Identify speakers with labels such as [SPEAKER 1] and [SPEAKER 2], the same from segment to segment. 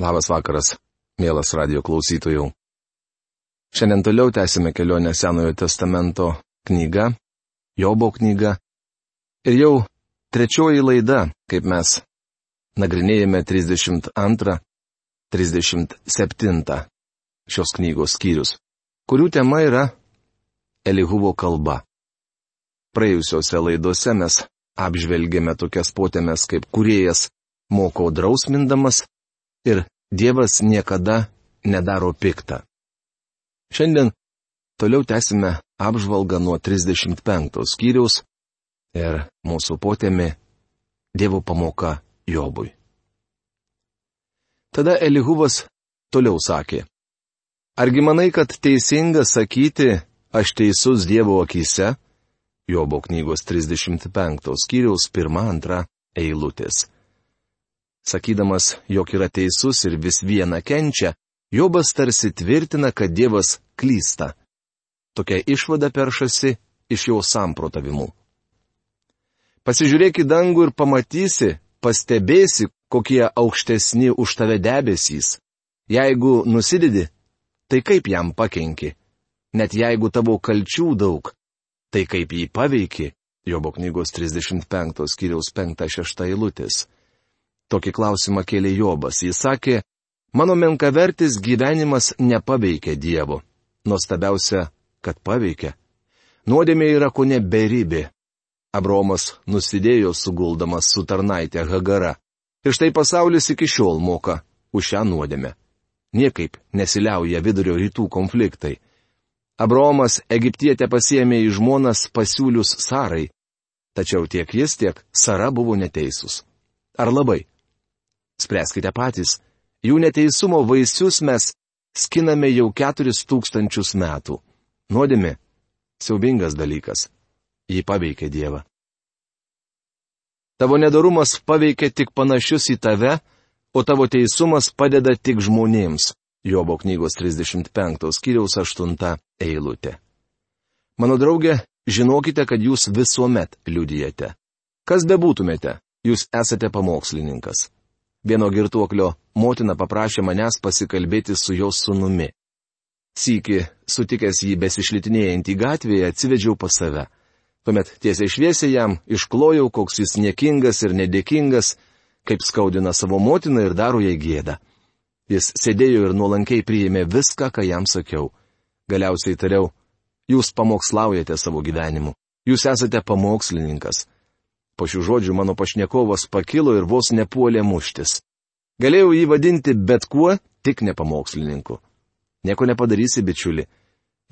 [SPEAKER 1] Labas vakaras, mielas radio klausytojų. Šiandien toliau tęsime kelionę Senojo testamento knyga, Jobo knyga. Ir jau trečioji laida, kaip mes nagrinėjame 32, 37 šios knygos skyrius, kurių tema yra Elihuvo kalba. Praėjusiuose laidose mes apžvelgėme tokias potėmes kaip kuriejas moko drausmindamas ir Dievas niekada nedaro piktą. Šiandien toliau tęsime apžvalgą nuo 35 skyriaus ir mūsų potėmi Dievo pamoka Jobui. Tada Elihuvas toliau sakė. Argi manai, kad teisinga sakyti, aš teisus Dievo akise? Jobo knygos 35 skyriaus 1-2 eilutės. Sakydamas, jog yra teisus ir vis viena kenčia, Jobas tarsi tvirtina, kad Dievas klysta. Tokia išvada peršasi iš jo samprotavimų. Pasižiūrėk į dangų ir pamatysi, pastebėsi, kokie aukštesni už tave debesys. Jeigu nusidedi, tai kaip jam pakenki? Net jeigu tavo kalčių daug, tai kaip jį paveiki? Jobo knygos 35 skyriaus 5-6 eilutės. Tokį klausimą kėlė Jobas. Jis sakė, mano menkavertis gyvenimas nepaveikia Dievo. Nuostabiausia, kad paveikia. Nuodėmė yra ko ne beribė. Abromas nusidėjo suguldamas su tarnaitė Hagara. Ir štai pasaulis iki šiol moka už šią nuodėmę. Niekaip nesiliauja vidurio rytų konfliktai. Abromas Egiptietę pasiemė į žmonas pasiūlius Sarai. Tačiau tiek jis, tiek Sara buvo neteisūs. Ar labai? Spręskite patys. Jų neteisumo vaisius mes skiname jau keturis tūkstančius metų. Nuodėmi - siaubingas dalykas. Jį paveikia Dievą. Tavo nedarumas paveikia tik panašius į tave, o tavo teisumas padeda tik žmonėms. Jobo knygos 35 skyriaus 8 eilutė. Mano draugė, žinokite, kad jūs visuomet liudijate. Kas bebūtumėte, jūs esate pamokslininkas. Vieno girtuoklio motina paprašė manęs pasikalbėti su jos sunumi. Sykį, sutikęs jį besišlitinėjantį gatvėje, atsivedžiau pas save. Tuomet tiesiai šviesiai jam išklojau, koks jis niekingas ir nedėkingas, kaip skaudina savo motiną ir daro jai gėdą. Jis sėdėjo ir nuolankiai priėmė viską, ką jam sakiau. Galiausiai tariau, jūs pamokslaujate savo gyvenimu. Jūs esate pamokslininkas. Po šių žodžių mano pašnekovas pakilo ir vos nepuolė muštis. Galėjau jį vadinti bet kuo, tik ne pamokslininku. Nieko nepadarysi, bičiuli.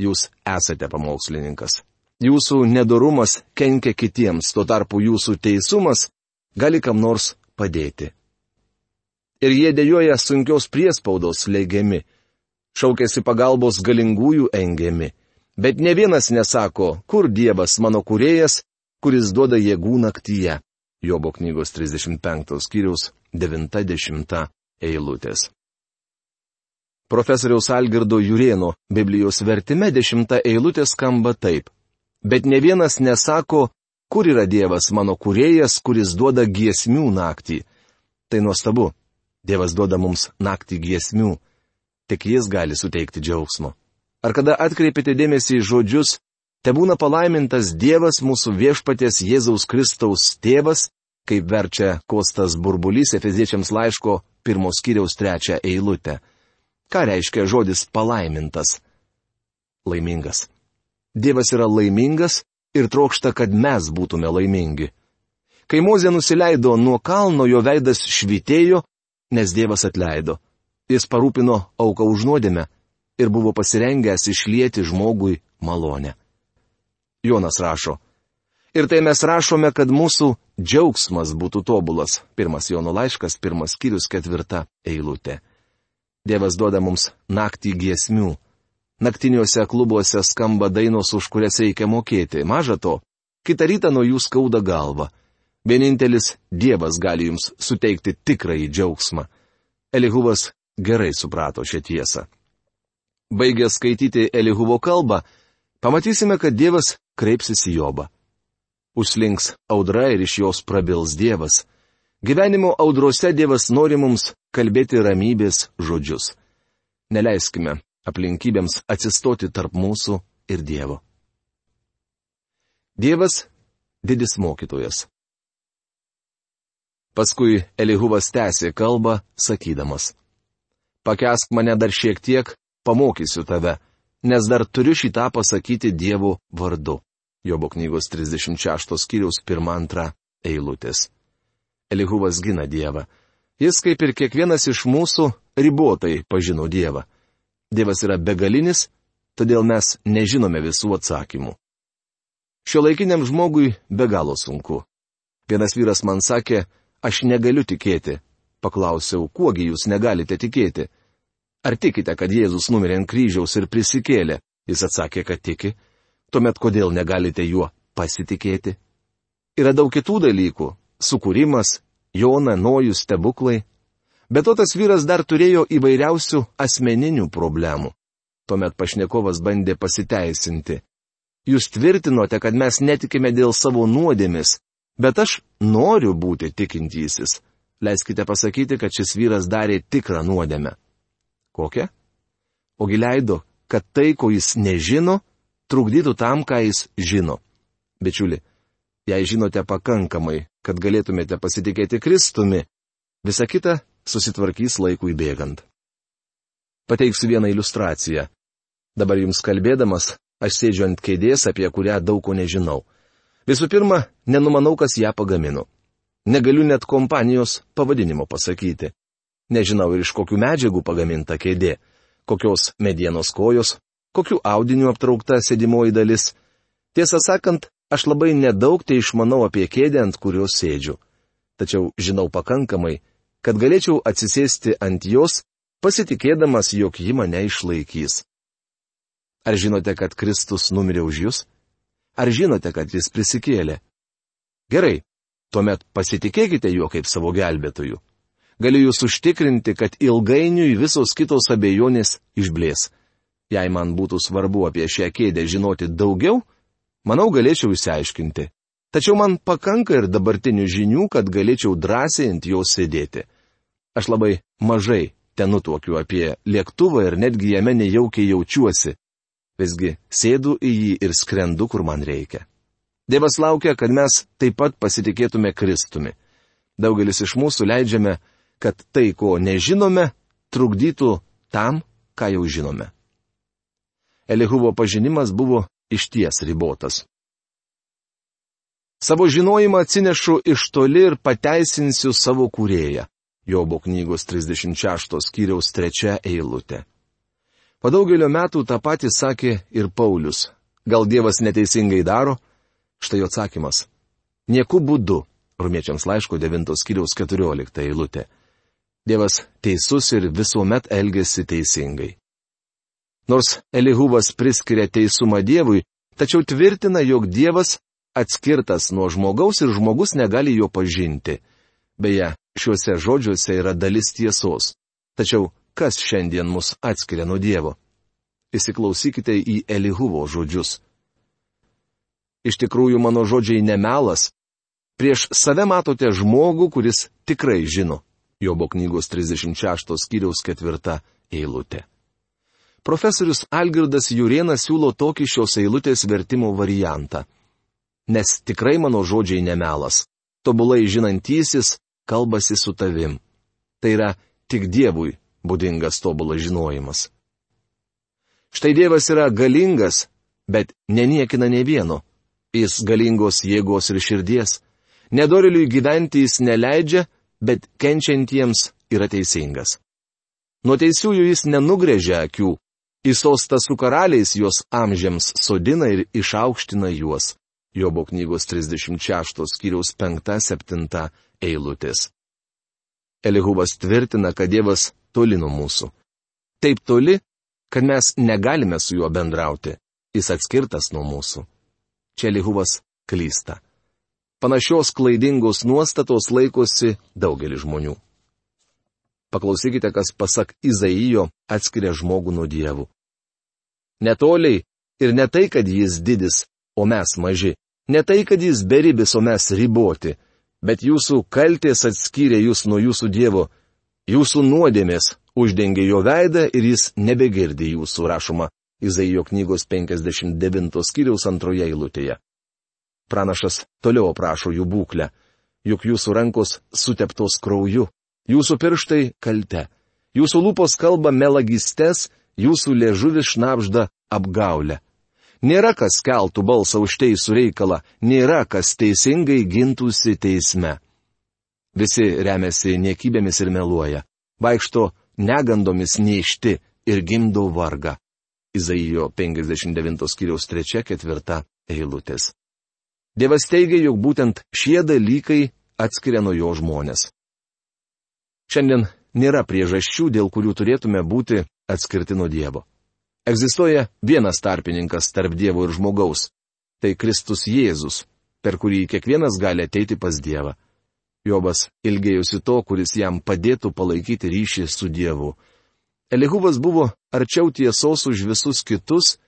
[SPEAKER 1] Jūs esate pamokslininkas. Jūsų nedorumas kenkia kitiems, tuo tarpu jūsų teisumas gali kam nors padėti. Ir jie dėjoja sunkios priespaudos leigiami, šaukėsi pagalbos galingųjų engiami, bet ne vienas nesako, kur Dievas mano kurėjas, kuris duoda jėgų naktyje. Jobo knygos 35 skyriaus 90 eilutės. Profesoriaus Algirdo Jurieno Biblijos vertime 10 eilutė skamba taip. Bet ne vienas nesako, kur yra Dievas mano kurėjas, kuris duoda giesmių naktį. Tai nuostabu. Dievas duoda mums naktį giesmių. Tik jis gali suteikti džiaugsmo. Ar kada atkreipėte dėmesį į žodžius Te būna palaimintas Dievas mūsų viešpaties Jėzaus Kristaus tėvas, kaip verčia Kostas Burbulys Efeziečiams laiško pirmos kiriaus trečią eilutę. Ką reiškia žodis palaimintas? Laimingas. Dievas yra laimingas ir trokšta, kad mes būtume laimingi. Kai Mozė nusileido nuo kalno, jo veidas švitėjo, nes Dievas atleido. Jis parūpino auką už nuodėmę ir buvo pasirengęs išlieti žmogui malonę. Jonas rašo. Ir tai mes rašome, kad mūsų džiaugsmas būtų tobulas. Pirmas Jono laiškas, pirmas skyrius, ketvirta eilutė. Dievas duoda mums naktį giesmių. Naktiniuose klubuose skamba dainos, už kurias reikia mokėti. Maža to, kitą rytą nuo jų skauda galva. Vienintelis Dievas gali jums suteikti tikrąjį džiaugsmą. Elihuvas gerai suprato šią tiesą. Baigęs skaityti Elihuvo kalbą, pamatysime, kad Dievas kreipsis į Jobą. Užslinks audra ir iš jos prabils Dievas. Gyvenimo audrose Dievas nori mums kalbėti ramybės žodžius. Neleiskime aplinkybėms atsistoti tarp mūsų ir Dievo. Dievas - didis mokytojas. Paskui Elihuvas tęsė kalbą, sakydamas. Pakesk mane dar šiek tiek, pamokysiu tave, nes dar turiu šitą pasakyti Dievo vardu. Jobo knygos 36 skyriaus 1-2 eilutės. Elihuvas gina Dievą. Jis, kaip ir kiekvienas iš mūsų, ribotai pažino Dievą. Dievas yra begalinis, todėl mes nežinome visų atsakymų. Šio laikiniam žmogui be galo sunku. Vienas vyras man sakė, aš negaliu tikėti. Paklausiau, kuogi jūs negalite tikėti? Ar tikite, kad Jėzus numirė ant kryžiaus ir prisikėlė? Jis atsakė, kad tiki. Tuomet kodėl negalite juo pasitikėti? Yra daug kitų dalykų - sukūrimas, Jona, Nojus, stebuklai. Bet to tas vyras dar turėjo įvairiausių asmeninių problemų. Tuomet pašnekovas bandė pasiteisinti. Jūs tvirtinote, kad mes netikime dėl savo nuodėmis, bet aš noriu būti tikintysis. Leiskite pasakyti, kad šis vyras darė tikrą nuodėmę. Kokią? Ogi leido, kad tai, ko jis nežino, trukdytų tam, ką jis žino. Bičiuli, jei žinote pakankamai, kad galėtumėte pasitikėti Kristumi, visa kita susitvarkys laikui bėgant. Pateiksiu vieną iliustraciją. Dabar jums kalbėdamas, aš sėdžiu ant kėdės, apie kurią daug ko nežinau. Visų pirma, nenumanau, kas ją pagamino. Negaliu net kompanijos pavadinimo pasakyti. Nežinau ir iš kokių medžiagų pagaminta kėdė, kokios medienos kojos, kokiu audiniu aptraukta sėdimoji dalis. Tiesą sakant, aš labai nedaug tai išmanau apie kėdę, ant kurios sėdžiu. Tačiau žinau pakankamai, kad galėčiau atsisėsti ant jos, pasitikėdamas, jog ji mane išlaikys. Ar žinote, kad Kristus numirė už jūs? Ar žinote, kad jis prisikėlė? Gerai, tuomet pasitikėkite juo kaip savo gelbėtoju. Galiu jūs užtikrinti, kad ilgainiui visos kitos abejonės išblės. Jei man būtų svarbu apie šią kėdę žinoti daugiau, manau galėčiau įsiaiškinti. Tačiau man pakanka ir dabartinių žinių, kad galėčiau drąsiai ant jos sėdėti. Aš labai mažai ten nutuokiu apie lėktuvą ir netgi jame nejaukiai jaučiuosi. Visgi sėdu į jį ir skrendu, kur man reikia. Dievas laukia, kad mes taip pat pasitikėtume Kristumi. Daugelis iš mūsų leidžiame, kad tai, ko nežinome, trukdytų tam, ką jau žinome. Elihuvo pažinimas buvo išties ribotas. Savo žinojimą atsinešu iš toli ir pateisinsiu savo kūrėją. Jobo knygos 36 skyriaus 3 eilutė. Po daugelio metų tą patį sakė ir Paulius. Gal Dievas neteisingai daro? Štai atsakymas. Nieku būdu. Rumiečiams laiško 9 skyriaus 14 eilutė. Dievas teisus ir visuomet elgesi teisingai. Nors Elihuvas priskiria teisumą Dievui, tačiau tvirtina, jog Dievas atskirtas nuo žmogaus ir žmogus negali jo pažinti. Beje, šiuose žodžiuose yra dalis tiesos. Tačiau kas šiandien mus atskiria nuo Dievo? Įsiklausykite į Elihuvo žodžius. Iš tikrųjų, mano žodžiai nemelas. Prieš save matote žmogų, kuris tikrai žino. Jobo knygos 36 skyriaus ketvirta eilutė. Profesorius Algirdas Jurienas siūlo tokį šios eilutės vertimo variantą. Nes tikrai mano žodžiai nemelas. Tobulai žinantysis kalbasi su tavim. Tai yra tik Dievui būdingas tobulas žinojimas. Štai Dievas yra galingas, bet neniekina ne vieno. Jis galingos jėgos ir širdies. Nedoriliui gyventi jis neleidžia, bet kenčiantiems yra teisingas. Nuo teisiųjų jis nenugrėžia akių, Į sostą su karaliais juos amžiams sodina ir išaukština juos. Jobo knygos 36 skyriaus 5-7 eilutės. Elihubas tvirtina, kad Dievas toli nuo mūsų. Taip toli, kad mes negalime su juo bendrauti. Jis atskirtas nuo mūsų. Čia Elihubas klysta. Panašios klaidingos nuostatos laikosi daugelis žmonių. Paklausykite, kas pasak Izaijo atskiria žmogų nuo dievų. Netoliai ir ne tai, kad jis didis, o mes maži. Ne tai, kad jis beribis, o mes riboti. Bet jūsų kaltės atskyrė jūs nuo jūsų dievo. Jūsų nuodėmės uždengė jo veidą ir jis nebegirdi jūsų rašoma Izaijo knygos 59 skyriaus antroje eilutėje. Pranašas toliau aprašo jų būklę, juk jūsų rankos suteptos krauju, jūsų pirštai kalte, jūsų lūpos kalba melagystes, jūsų liežuvis šnapžda apgaulę. Nėra kas keltų balsą už teisų reikalą, nėra kas teisingai gintųsi teisme. Visi remiasi niekybėmis ir meluoja, vaikšto negandomis neišti ir gimdo vargą. Izaijo 59 skyriaus 3-4 eilutės. Dievas teigia, jog būtent šie dalykai atskiria nuo jo žmonės. Šiandien nėra priežasčių, dėl kurių turėtume būti atskirti nuo Dievo. Egzistuoja vienas tarpininkas tarp Dievo ir žmogaus - tai Kristus Jėzus, per kurį kiekvienas gali ateiti pas Dievą. Jobas ilgėjusi to, kuris jam padėtų palaikyti ryšį su Dievu. Elihuvas buvo arčiau tiesos už visus kitus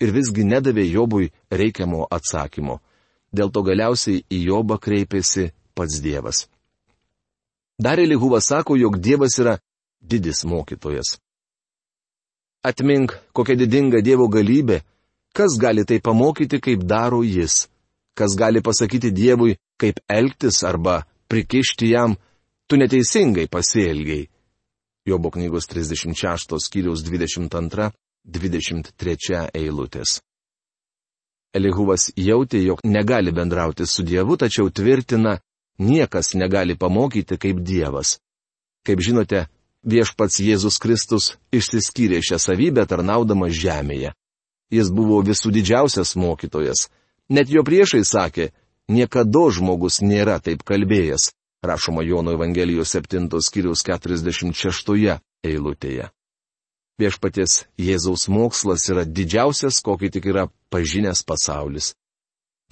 [SPEAKER 1] ir visgi nedavė Jobui reikiamo atsakymo. Dėl to galiausiai į Jobą kreipėsi pats Dievas. Dar Elihuvas sako, jog Dievas yra didis mokytojas. Atmink, kokia didinga Dievo galybė, kas gali tai pamokyti, kaip daro Jis, kas gali pasakyti Dievui, kaip elgtis arba prikišti jam, tu neteisingai pasielgiai. Jobo knygos 36 skyriaus 22-23 eilutės. Elihuvas jautė, jog negali bendrauti su Dievu, tačiau tvirtina, niekas negali pamokyti kaip Dievas. Kaip žinote, Viešpats Jėzus Kristus išsiskyrė šią savybę tarnaudamas žemėje. Jis buvo visų didžiausias mokytojas. Net jo priešai sakė, niekada žmogus nėra taip kalbėjęs, rašoma Jono Evangelijos 7 skyriaus 46 eilutėje. Viešpaties Jėzaus mokslas yra didžiausias, kokį tik yra pažinęs pasaulis.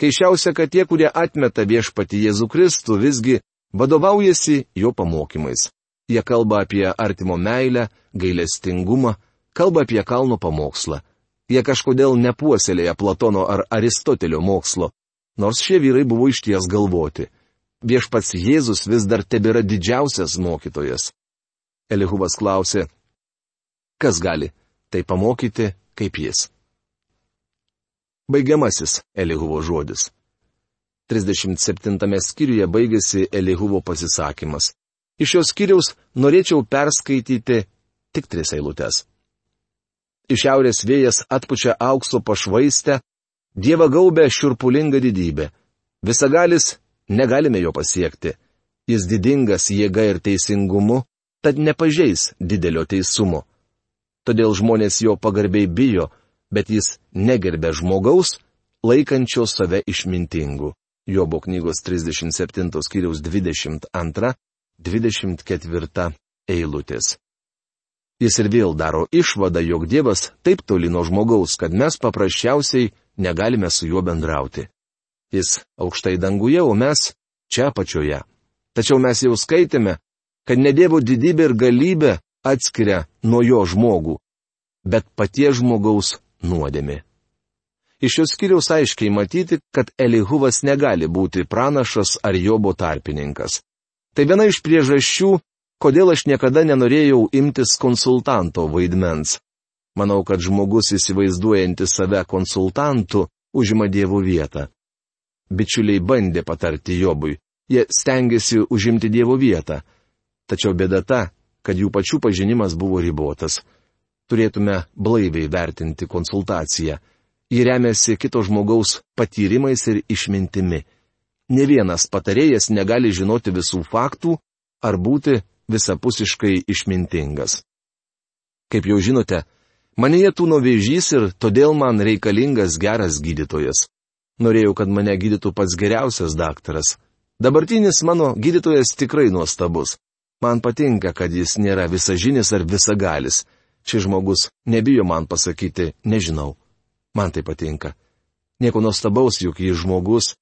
[SPEAKER 1] Keišiausia, kad tie, kurie atmeta viešpati Jėzų Kristų, visgi vadovaujasi jo pamokymais. Jie kalba apie artimo meilę, gailestingumą, kalba apie kalno pamokslą. Jie kažkodėl nepuoselėja Platono ar Aristotelio mokslo, nors šie vyrai buvo išties galvoti. Viešpats Jėzus vis dar tebėra didžiausias mokytojas. Elihuvas klausė, kas gali tai pamokyti kaip jis. Baigiamasis Elihuvo žodis. 37 skyriuje baigėsi Elihuvo pasisakymas. Iš šios skyriaus norėčiau perskaityti tik tris eilutes. Iš šiaurės vėjas atpučia aukso pašvaistę, Dieva gaubė širpulinga didybė. Visagalis negalime jo pasiekti. Jis didingas jėga ir teisingumu, tad nepažeis didelio teisumo. Todėl žmonės jo pagarbiai bijo, bet jis negerbė žmogaus, laikančio save išmintingu. Jobo knygos 37 skyriaus 22 24 eilutės. Jis ir vėl daro išvadą, jog Dievas taip toli nuo žmogaus, kad mes paprasčiausiai negalime su juo bendrauti. Jis aukštai danguje, o mes čia apačioje. Tačiau mes jau skaitėme, kad ne Dievo didybė ir galybė atskiria nuo jo žmogų, bet patie žmogaus nuodėmi. Iš šios skiriaus aiškiai matyti, kad Elihuvas negali būti pranašas ar Jobo tarpininkas. Tai viena iš priežasčių, kodėl aš niekada nenorėjau imtis konsultanto vaidmens. Manau, kad žmogus įsivaizduojantis save konsultantu užima dievų vietą. Bičiuliai bandė patarti Jobui, jie stengiasi užimti dievo vietą. Tačiau bėda ta, kad jų pačių pažinimas buvo ribotas. Turėtume blaiviai vertinti konsultaciją. Ji remiasi kito žmogaus patyrimais ir išmintimi ne vienas patarėjas negali žinoti visų faktų ar būti visapusiškai išmintingas. Kaip jau žinote, manyje tūno vėžys ir todėl man reikalingas geras gydytojas. Norėjau, kad mane gydytų pats geriausias daktaras. Dabartinis mano gydytojas tikrai nuostabus. Man patinka, kad jis nėra visažinis ar visagalis. Šis žmogus nebijo man pasakyti, nežinau. Man tai patinka. Nieko nuostabaus, juk jis žmogus,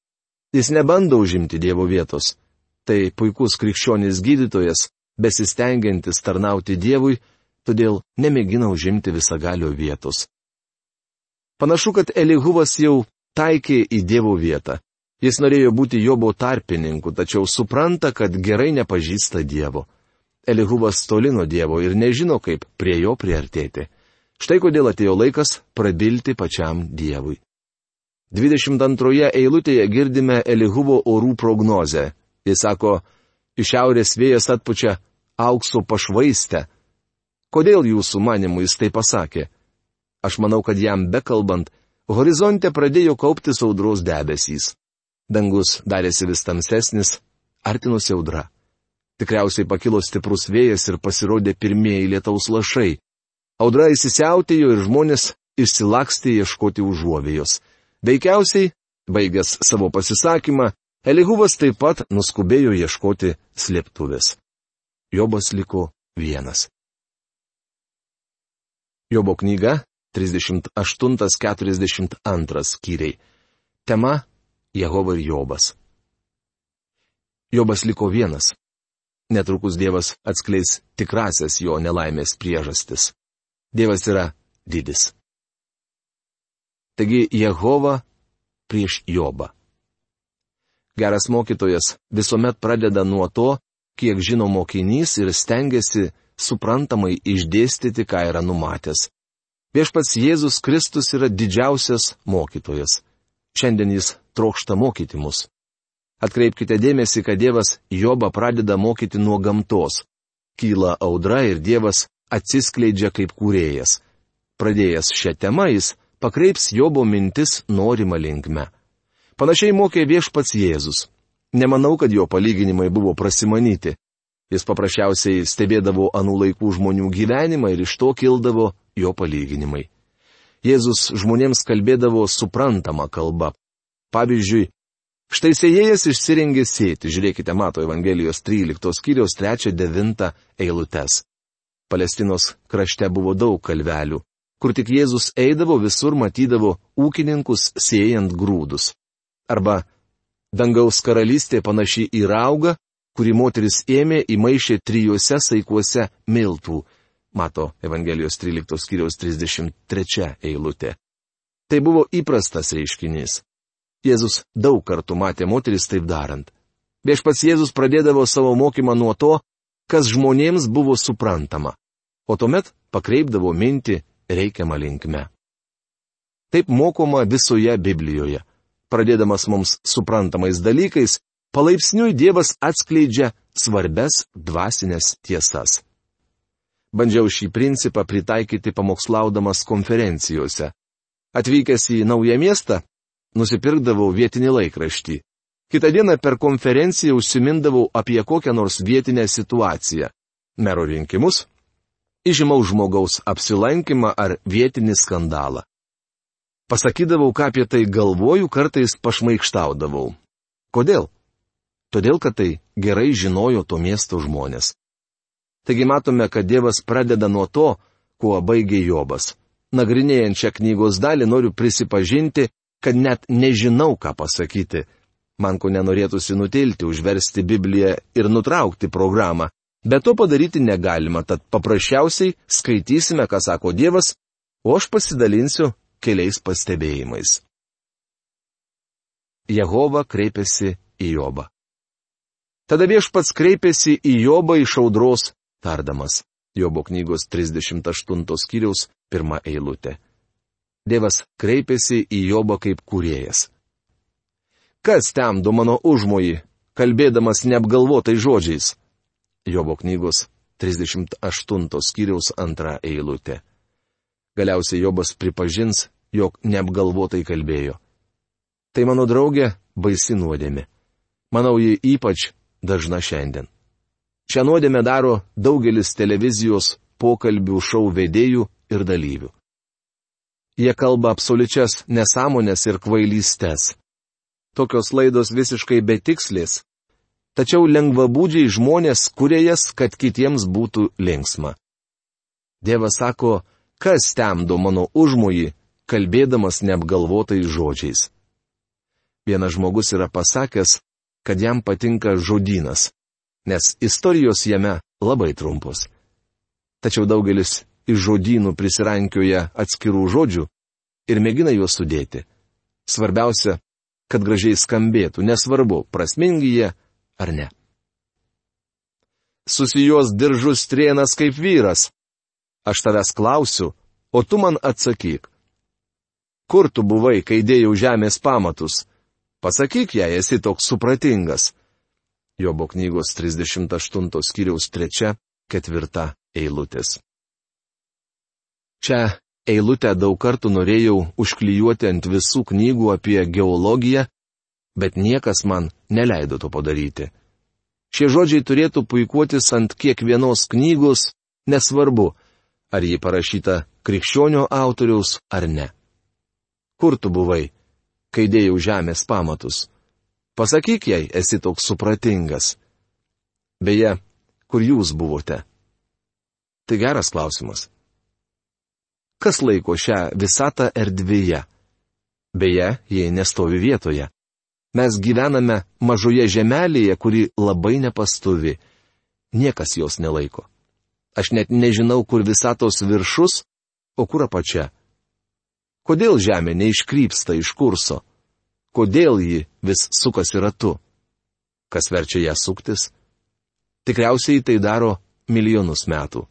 [SPEAKER 1] Jis nebando užimti Dievo vietos. Tai puikus krikščionis gydytojas, besistengiantis tarnauti Dievui, todėl nemėgina užimti visagalio vietos. Panašu, kad Elihuvas jau taikė į Dievo vietą. Jis norėjo būti Jobo tarpininku, tačiau supranta, kad gerai nepažįsta Dievo. Elihuvas toli nuo Dievo ir nežino, kaip prie jo priartėti. Štai kodėl atėjo laikas prabilti pačiam Dievui. 22 eilutėje girdime Elihuvo orų prognozę. Jis sako, iš šiaurės vėjas atpučia aukso pašvaistę. Kodėl jūsų manimų jis tai pasakė? Aš manau, kad jam bekalbant, horizonte pradėjo kauptis audros debesys. Dangus darėsi vis tamsesnis, artinusi audra. Tikriausiai pakilo stiprus vėjas ir pasirodė pirmieji lietaus lašai. Audra įsisiautėjo ir žmonės išsilakstė ieškoti užuovėjos. Veikiausiai, baigęs savo pasisakymą, Elihuvas taip pat nuskubėjo ieškoti slėptuvės. Jobas liko vienas. Jobo knyga 38-42 skyriai. Tema Jehova ir Jobas. Jobas liko vienas. Netrukus Dievas atskleis tikrasias jo nelaimės priežastis. Dievas yra didis. Taigi Jehova prieš Jobą. Geras mokytojas visuomet pradeda nuo to, kiek žino mokinys ir stengiasi suprantamai išdėstyti, ką yra numatęs. Viešpats Jėzus Kristus yra didžiausias mokytojas. Šiandien jis trokšta mokyti mus. Atkreipkite dėmesį, kad Dievas Jobą pradeda mokyti nuo gamtos. Kyla audra ir Dievas atsiskleidžia kaip kūrėjas. Pradėjęs šią temą jis pakreips Jobo mintis norima linkme. Panašiai mokė viešpats Jėzus. Nemanau, kad jo palyginimai buvo prasimanyti. Jis paprasčiausiai stebėdavo anų laikų žmonių gyvenimą ir iš to kildavo jo palyginimai. Jėzus žmonėms kalbėdavo suprantama kalba. Pavyzdžiui, Štai sėjėjas išsirengė sėti, žiūrėkite Mato Evangelijos 13 skyriaus 3-9 eilutes. Palestinos krašte buvo daug kalvelių, kur tik Jėzus eidavo visur matydavo ūkininkus sėjant grūdus. Arba dangaus karalystė panaši į raugą, kurį moteris ėmė įmaišė trijuose saikuose miltų. Mato Evangelijos 13 skyriaus 33 eilutė. Tai buvo įprastas reiškinys. Jėzus daug kartų matė moteris taip darant. Viešpats Jėzus pradėdavo savo mokymą nuo to, kas žmonėms buvo suprantama, o tuomet pakreipdavo mintį reikiamą linkme. Taip mokoma visoje Biblijoje. Pradėdamas mums suprantamais dalykais, palaipsniui Dievas atskleidžia svarbes dvasinės tiesas. Bandžiau šį principą pritaikyti pamokslaudamas konferencijose. Atvykęs į naują miestą, nusipirkdavau vietinį laikraštį. Kitą dieną per konferenciją užsimindavau apie kokią nors vietinę situaciją - mero rinkimus, įžymaus žmogaus apsilankimą ar vietinį skandalą. Pasakydavau, ką apie tai galvoju, kartais pašmaikštaudavau. Kodėl? Todėl, kad tai gerai žinojo to miesto žmonės. Taigi matome, kad Dievas pradeda nuo to, kuo baigė Jobas. Nagrinėjant šią knygos dalį noriu prisipažinti, kad net nežinau, ką pasakyti. Man ko nenorėtųsi nutilti, užversti Bibliją ir nutraukti programą, bet to padaryti negalima, tad paprasčiausiai skaitysime, ką sako Dievas, o aš pasidalinsiu keliais pastebėjimais. Jehova kreipėsi į Jobą. Tada viešpats kreipėsi į Jobą iš audros, tardamas. Jobo knygos 38 skyriaus pirmą eilutę. Dievas kreipėsi į Jobą kaip kuriejas. Kas temdo mano užmojį, kalbėdamas neapgalvotai žodžiais? Jobo knygos 38 skyriaus antra eilutė. Galiausiai Jobas pripažins, jog neapgalvotai kalbėjo. Tai mano draugė baisi nuodėmė. Manau, ji ypač dažna šiandien. Šią nuodėmę daro daugelis televizijos pokalbių šou vedėjų ir dalyvių. Jie kalba absoliučias nesąmonės ir kvailystės. Tokios laidos visiškai betikslės. Tačiau lengvabūdžiai žmonės kuria jas, kad kitiems būtų linksma. Dievas sako, kas temdo mano užmojį, kalbėdamas neapgalvotais žodžiais. Vienas žmogus yra pasakęs, kad jam patinka žodynas, nes istorijos jame labai trumpos. Tačiau daugelis iš žodynų prisirankioja atskirų žodžių ir mėgina juos sudėti. Svarbiausia, kad gražiai skambėtų, nesvarbu, prasmingi jie ar ne. susijos diržus trienas kaip vyras. Aš tavęs klausiu, o tu man atsakyk. Kur tu buvai, kai dėjau žemės pamatus? Pasakyk, jei esi toks supratingas. Jobo knygos 38 skyriaus 3-4 eilutės. Čia eilutę daug kartų norėjau užklijuoti ant visų knygų apie geologiją, bet niekas man neleido to padaryti. Šie žodžiai turėtų puikuotis ant kiekvienos knygos, nesvarbu, ar ji parašyta krikščionio autoriaus ar ne. Kur tu buvai, kai dėjau žemės pamatus? Pasakyk jai, esi toks supratingas. Beje, kur jūs buvote? Tai geras klausimas. Kas laiko šią visatą erdvėje? Beje, jie nestovi vietoje. Mes gyvename mažoje žemelėje, kuri labai nepastovi. Niekas jos nelaiko. Aš net nežinau, kur visatos viršus, o kur apačia. Kodėl žemė neiškrypsta iš kurso? Kodėl ji vis sukasi ratu? Kas verčia ją suktis? Tikriausiai tai daro milijonus metų.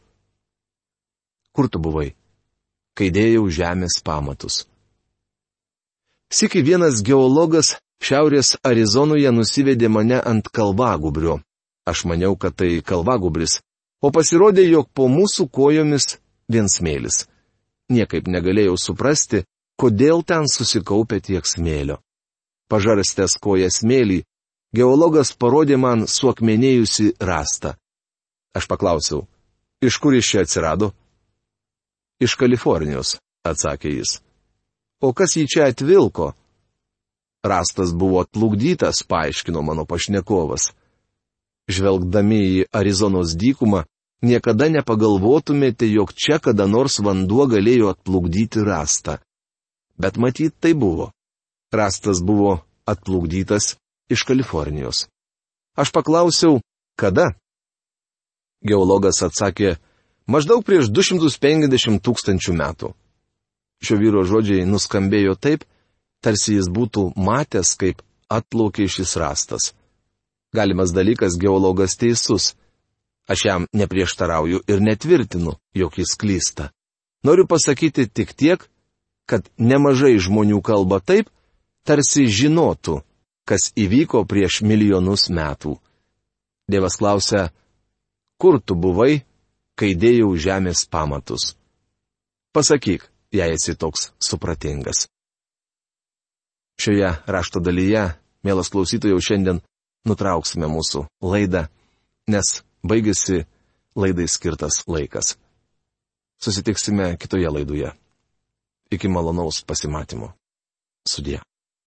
[SPEAKER 1] Kur tu buvai? Kai dėjau žemės pamatus. Siki vienas geologas Šiaurės Arizonoje nusivedė mane ant kalvagubrio. Aš maniau, kad tai kalvagubris, o pasirodė, jog po mūsų kojomis vien smėlis. Niekaip negalėjau suprasti, kodėl ten susikaupė tiek smėlio pažarstęs koją smėlį, geologas parodė man suakmenėjusi rastą. Aš paklausiau, iš kur iš čia atsirado? Iš Kalifornijos, atsakė jis. O kas jį čia atvilko? Rastas buvo atplukdytas, paaiškino mano pašnekovas. Žvelgdami į Arizonos dykumą, niekada nepagalvotumėte, jog čia kada nors vanduo galėjo atplukdyti rastą. Bet matyt, tai buvo. Rastas buvo atplukdytas iš Kalifornijos. Aš paklausiau, kada? Geologas atsakė, maždaug prieš 250 tūkstančių metų. Šio vyro žodžiai nuskambėjo taip, tarsi jis būtų matęs, kaip atplaukė šis rastas. Galimas dalykas geologas teisus. Aš jam neprieštarauju ir netvirtinu, jog jis klysta. Noriu pasakyti tik tiek, kad nemažai žmonių kalba taip, tarsi žinotų, kas įvyko prieš milijonus metų. Dievas klausia, kur tu buvai, kai dėjau žemės pamatus? Pasakyk, jei esi toks supratingas. Šioje rašto dalyje, mielas klausytojau, šiandien nutrauksime mūsų laidą, nes baigėsi laidai skirtas laikas. Susitiksime kitoje laidoje. Iki malonaus pasimatymo. Sudė.